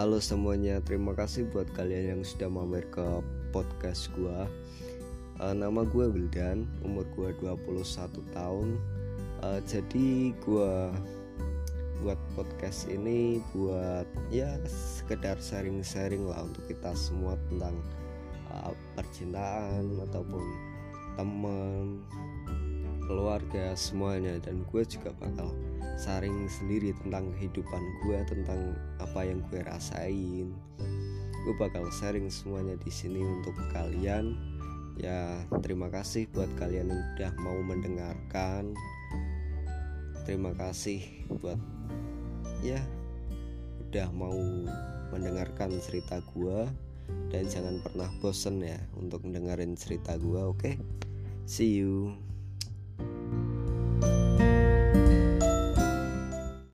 Halo semuanya, terima kasih buat kalian yang sudah mampir ke podcast gua. Uh, nama gue Wildan, umur gue 21 tahun. Uh, jadi gua buat podcast ini buat ya sekedar sharing-sharing lah untuk kita semua tentang uh, percintaan ataupun teman keluarga semuanya dan gue juga bakal saring sendiri tentang kehidupan gue tentang apa yang gue rasain. Gue bakal sharing semuanya di sini untuk kalian. Ya terima kasih buat kalian yang udah mau mendengarkan. Terima kasih buat ya udah mau mendengarkan cerita gue. Dan jangan pernah bosen ya untuk mendengarin cerita gue oke? Okay? see you